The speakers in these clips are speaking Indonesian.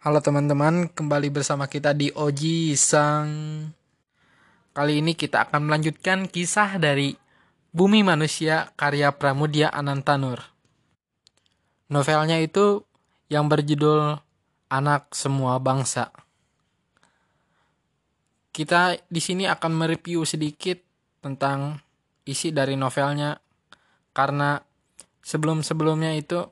Halo teman-teman, kembali bersama kita di Oji Sang. Kali ini kita akan melanjutkan kisah dari Bumi Manusia karya Pramudia Anantanur. Novelnya itu yang berjudul Anak Semua Bangsa. Kita di sini akan mereview sedikit tentang isi dari novelnya karena sebelum-sebelumnya itu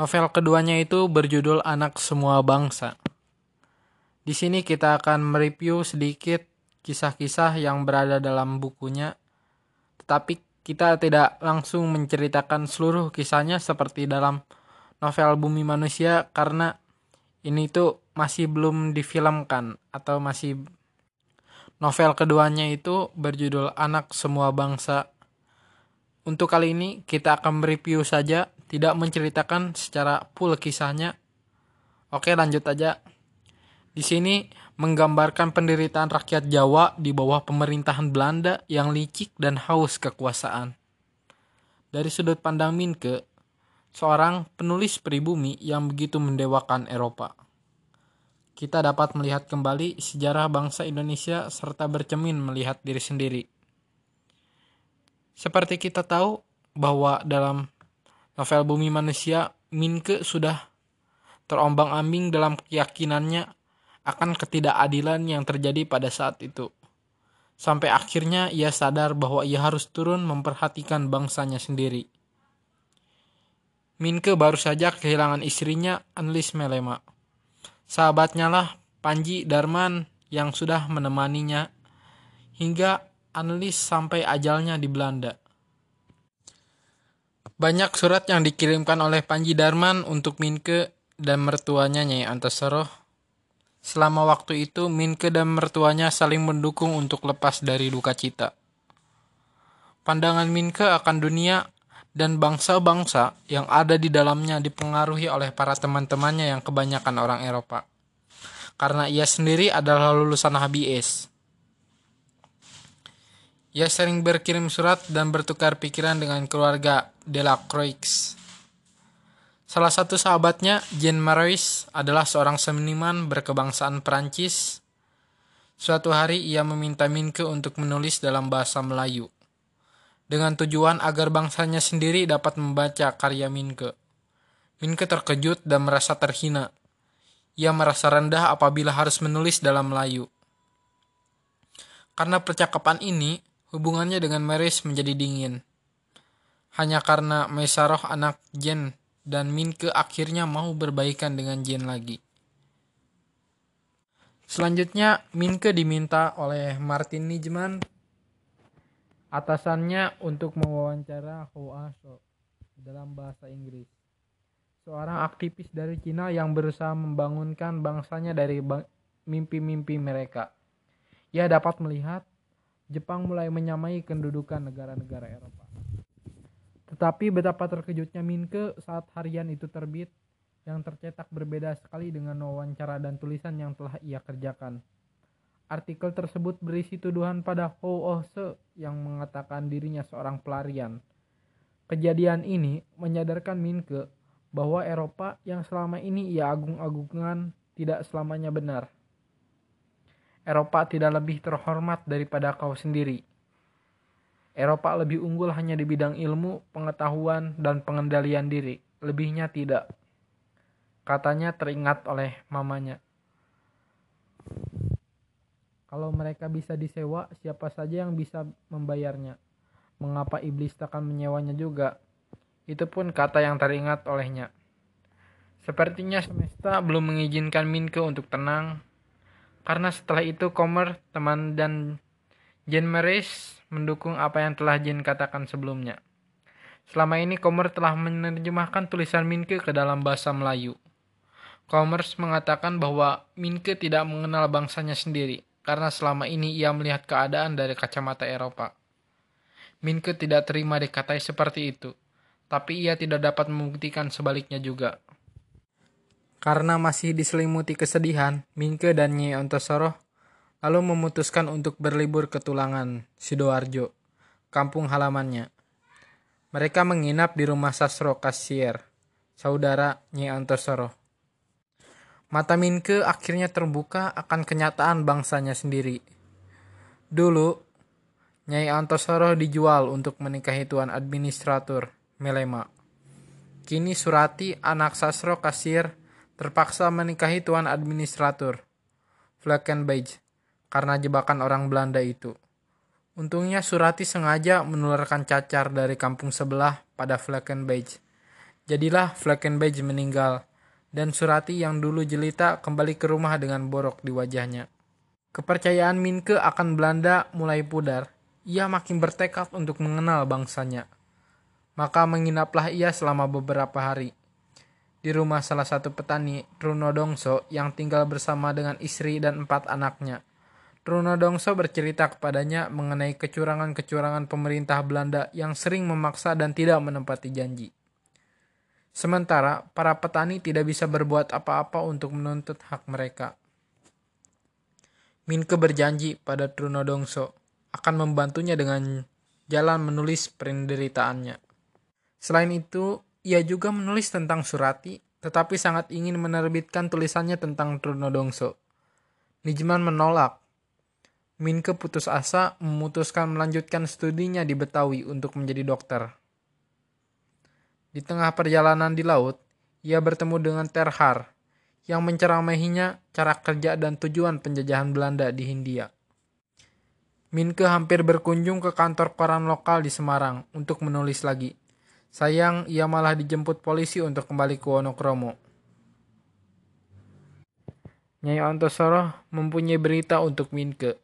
Novel keduanya itu berjudul Anak Semua Bangsa. Di sini kita akan mereview sedikit kisah-kisah yang berada dalam bukunya, tetapi kita tidak langsung menceritakan seluruh kisahnya seperti dalam novel Bumi Manusia karena ini tuh masih belum difilmkan atau masih novel keduanya itu berjudul Anak Semua Bangsa. Untuk kali ini kita akan mereview saja tidak menceritakan secara full kisahnya. Oke, lanjut aja. Di sini menggambarkan penderitaan rakyat Jawa di bawah pemerintahan Belanda yang licik dan haus kekuasaan. Dari sudut pandang Minke, seorang penulis pribumi yang begitu mendewakan Eropa. Kita dapat melihat kembali sejarah bangsa Indonesia serta bercemin melihat diri sendiri. Seperti kita tahu bahwa dalam novel Bumi Manusia, Minke sudah terombang-ambing dalam keyakinannya akan ketidakadilan yang terjadi pada saat itu. Sampai akhirnya ia sadar bahwa ia harus turun memperhatikan bangsanya sendiri. Minke baru saja kehilangan istrinya, Anlis Melema. Sahabatnya lah, Panji Darman, yang sudah menemaninya hingga Anlis sampai ajalnya di Belanda. Banyak surat yang dikirimkan oleh Panji Darman untuk Minke dan mertuanya Nyai Antasaro. Selama waktu itu, Minke dan mertuanya saling mendukung untuk lepas dari duka cita. Pandangan Minke akan dunia dan bangsa-bangsa yang ada di dalamnya dipengaruhi oleh para teman-temannya yang kebanyakan orang Eropa. Karena ia sendiri adalah lulusan HBS. Ia sering berkirim surat dan bertukar pikiran dengan keluarga Delacroix. Salah satu sahabatnya, Jean Marais, adalah seorang seniman berkebangsaan Perancis. Suatu hari ia meminta Minke untuk menulis dalam bahasa Melayu. Dengan tujuan agar bangsanya sendiri dapat membaca karya Minke. Minke terkejut dan merasa terhina. Ia merasa rendah apabila harus menulis dalam Melayu. Karena percakapan ini, hubungannya dengan Maris menjadi dingin. Hanya karena Mesaroh anak Jen dan Minke akhirnya mau berbaikan dengan Jen lagi. Selanjutnya, Minke diminta oleh Martin Nijman atasannya untuk mewawancara Ho Aso dalam bahasa Inggris. Seorang aktivis dari Cina yang berusaha membangunkan bangsanya dari mimpi-mimpi mereka. Ia dapat melihat Jepang mulai menyamai kedudukan negara-negara Eropa. Tetapi betapa terkejutnya Minke saat harian itu terbit yang tercetak berbeda sekali dengan wawancara dan tulisan yang telah ia kerjakan. Artikel tersebut berisi tuduhan pada Ho Oh Se yang mengatakan dirinya seorang pelarian. Kejadian ini menyadarkan Minke bahwa Eropa yang selama ini ia agung-agungkan tidak selamanya benar. Eropa tidak lebih terhormat daripada kau sendiri. Eropa lebih unggul hanya di bidang ilmu, pengetahuan, dan pengendalian diri. Lebihnya tidak. Katanya teringat oleh mamanya. Kalau mereka bisa disewa, siapa saja yang bisa membayarnya? Mengapa iblis takkan menyewanya juga? Itu pun kata yang teringat olehnya. Sepertinya semesta belum mengizinkan Minke untuk tenang, karena setelah itu Comer, teman dan Jen Meris mendukung apa yang telah Jen katakan sebelumnya. Selama ini Comer telah menerjemahkan tulisan Minke ke dalam bahasa Melayu. Commerce mengatakan bahwa Minke tidak mengenal bangsanya sendiri karena selama ini ia melihat keadaan dari kacamata Eropa. Minke tidak terima dikatai seperti itu, tapi ia tidak dapat membuktikan sebaliknya juga. Karena masih diselimuti kesedihan, Minke dan Nyi Ontosoro lalu memutuskan untuk berlibur ke Tulangan, Sidoarjo, kampung halamannya. Mereka menginap di rumah Sasro Kasier, saudara Nyi Ontosoro. Mata Minke akhirnya terbuka akan kenyataan bangsanya sendiri. Dulu, Nyai Antosoro dijual untuk menikahi tuan administrator, Melema. Kini Surati, anak Sasro kasir, terpaksa menikahi tuan administrator, Fleckenbeige, karena jebakan orang Belanda itu. Untungnya Surati sengaja menularkan cacar dari kampung sebelah pada Fleckenbeige. Jadilah Fleckenbeige meninggal dan Surati yang dulu jelita kembali ke rumah dengan borok di wajahnya. Kepercayaan Minke akan Belanda mulai pudar. Ia makin bertekad untuk mengenal bangsanya. Maka menginaplah ia selama beberapa hari. Di rumah salah satu petani, Truno Dongso, yang tinggal bersama dengan istri dan empat anaknya. Truno Dongso bercerita kepadanya mengenai kecurangan-kecurangan pemerintah Belanda yang sering memaksa dan tidak menempati janji. Sementara para petani tidak bisa berbuat apa-apa untuk menuntut hak mereka. Minke berjanji pada Trunodongso akan membantunya dengan jalan menulis penderitaannya. Selain itu, ia juga menulis tentang Surati, tetapi sangat ingin menerbitkan tulisannya tentang Trunodongso. Nijman menolak. Minke putus asa memutuskan melanjutkan studinya di Betawi untuk menjadi dokter. Di tengah perjalanan di laut, ia bertemu dengan Terhar yang menceramahinya cara kerja dan tujuan penjajahan Belanda di Hindia. Minke hampir berkunjung ke kantor koran lokal di Semarang untuk menulis lagi. Sayang, ia malah dijemput polisi untuk kembali ke Wonokromo. Nyai Ontosoro mempunyai berita untuk Minke.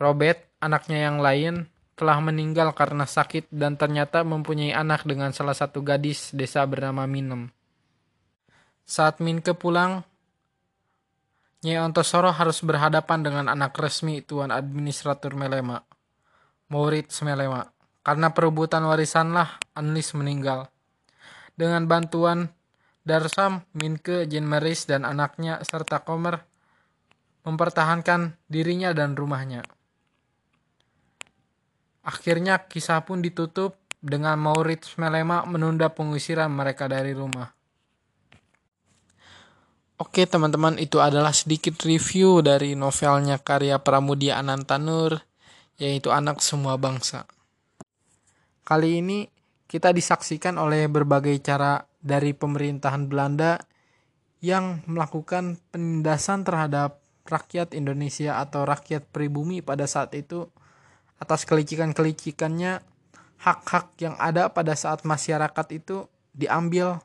Robert, anaknya yang lain, telah meninggal karena sakit dan ternyata mempunyai anak dengan salah satu gadis desa bernama Minem. Saat Minke pulang, Nyai Ontosoro harus berhadapan dengan anak resmi Tuan Administrator Melema, Maurits Melema. Karena perebutan warisanlah Anlis meninggal. Dengan bantuan Darsam, Minke, Jin Meris, dan anaknya serta Komer mempertahankan dirinya dan rumahnya. Akhirnya kisah pun ditutup dengan Maurits Melema menunda pengusiran mereka dari rumah. Oke teman-teman itu adalah sedikit review dari novelnya karya Pramudia Anantanur yaitu Anak Semua Bangsa. Kali ini kita disaksikan oleh berbagai cara dari pemerintahan Belanda yang melakukan penindasan terhadap rakyat Indonesia atau rakyat pribumi pada saat itu atas kelicikan-kelicikannya hak-hak yang ada pada saat masyarakat itu diambil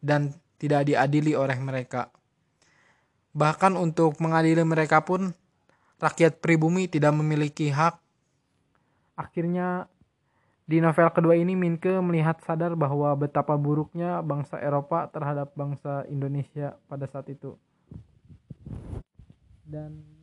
dan tidak diadili oleh mereka. Bahkan untuk mengadili mereka pun rakyat pribumi tidak memiliki hak. Akhirnya di novel kedua ini Minke melihat sadar bahwa betapa buruknya bangsa Eropa terhadap bangsa Indonesia pada saat itu. Dan